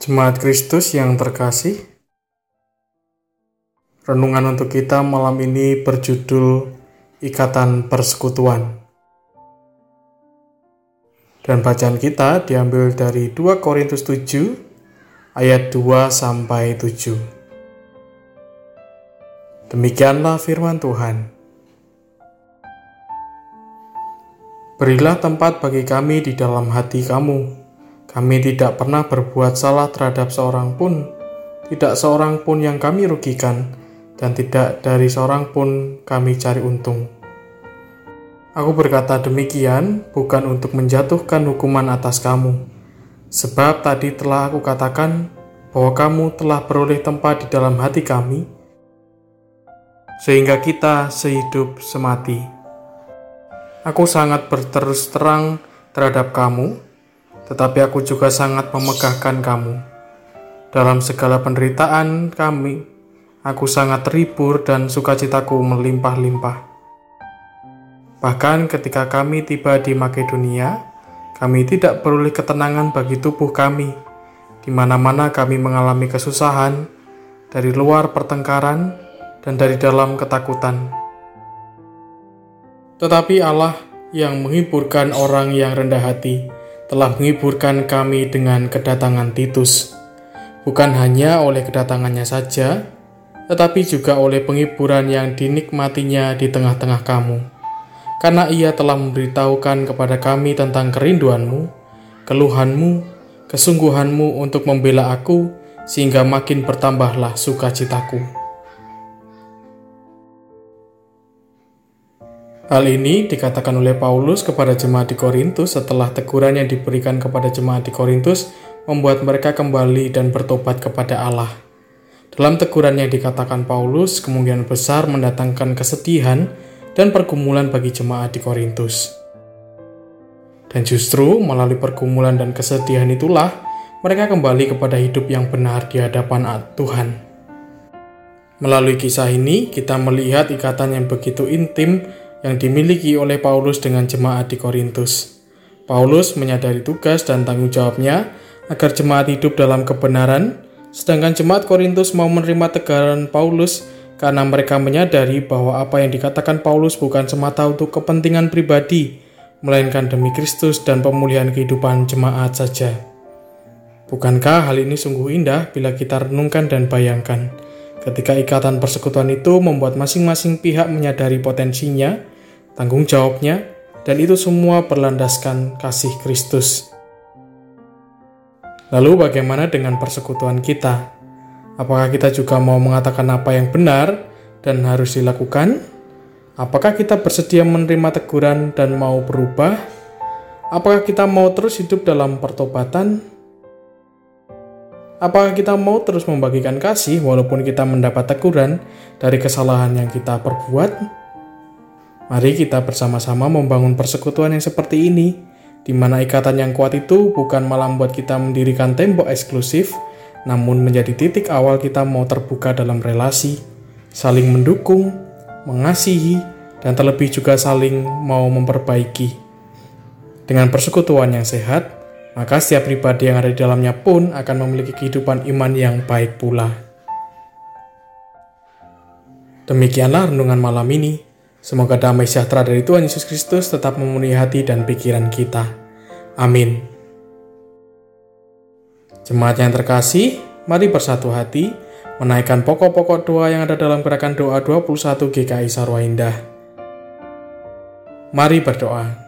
Jemaat Kristus yang terkasih, renungan untuk kita malam ini berjudul Ikatan Persekutuan. Dan bacaan kita diambil dari 2 Korintus 7 ayat 2 sampai 7. Demikianlah firman Tuhan. Berilah tempat bagi kami di dalam hati kamu kami tidak pernah berbuat salah terhadap seorang pun, tidak seorang pun yang kami rugikan, dan tidak dari seorang pun kami cari untung. Aku berkata demikian bukan untuk menjatuhkan hukuman atas kamu, sebab tadi telah aku katakan bahwa kamu telah beroleh tempat di dalam hati kami, sehingga kita sehidup semati. Aku sangat berterus terang terhadap kamu tetapi aku juga sangat memegahkan kamu. Dalam segala penderitaan kami, aku sangat terhibur dan sukacitaku melimpah-limpah. Bahkan ketika kami tiba di Makedonia, kami tidak beroleh ketenangan bagi tubuh kami. Di mana-mana kami mengalami kesusahan, dari luar pertengkaran, dan dari dalam ketakutan. Tetapi Allah yang menghiburkan orang yang rendah hati, telah menghiburkan kami dengan kedatangan Titus, bukan hanya oleh kedatangannya saja, tetapi juga oleh penghiburan yang dinikmatinya di tengah-tengah kamu. Karena ia telah memberitahukan kepada kami tentang kerinduanmu, keluhanmu, kesungguhanmu untuk membela aku, sehingga makin bertambahlah sukacitaku. Hal ini dikatakan oleh Paulus kepada jemaat di Korintus setelah teguran yang diberikan kepada jemaat di Korintus membuat mereka kembali dan bertobat kepada Allah. Dalam teguran yang dikatakan Paulus, kemungkinan besar mendatangkan kesedihan dan pergumulan bagi jemaat di Korintus. Dan justru melalui pergumulan dan kesedihan itulah mereka kembali kepada hidup yang benar di hadapan Tuhan. Melalui kisah ini, kita melihat ikatan yang begitu intim yang dimiliki oleh Paulus dengan jemaat di Korintus. Paulus menyadari tugas dan tanggung jawabnya agar jemaat hidup dalam kebenaran, sedangkan jemaat Korintus mau menerima tegaran Paulus karena mereka menyadari bahwa apa yang dikatakan Paulus bukan semata untuk kepentingan pribadi, melainkan demi Kristus dan pemulihan kehidupan jemaat saja. Bukankah hal ini sungguh indah bila kita renungkan dan bayangkan? Ketika ikatan persekutuan itu membuat masing-masing pihak menyadari potensinya, tanggung jawabnya, dan itu semua berlandaskan kasih Kristus. Lalu bagaimana dengan persekutuan kita? Apakah kita juga mau mengatakan apa yang benar dan harus dilakukan? Apakah kita bersedia menerima teguran dan mau berubah? Apakah kita mau terus hidup dalam pertobatan? Apakah kita mau terus membagikan kasih walaupun kita mendapat teguran dari kesalahan yang kita perbuat? Mari kita bersama-sama membangun persekutuan yang seperti ini, di mana ikatan yang kuat itu bukan malah membuat kita mendirikan tembok eksklusif, namun menjadi titik awal kita mau terbuka dalam relasi, saling mendukung, mengasihi, dan terlebih juga saling mau memperbaiki. Dengan persekutuan yang sehat, maka setiap pribadi yang ada di dalamnya pun akan memiliki kehidupan iman yang baik pula. Demikianlah renungan malam ini. Semoga damai sejahtera dari Tuhan Yesus Kristus tetap memenuhi hati dan pikiran kita. Amin. Jemaat yang terkasih, mari bersatu hati menaikkan pokok-pokok doa yang ada dalam gerakan doa 21 GKI Sarwa Indah. Mari berdoa.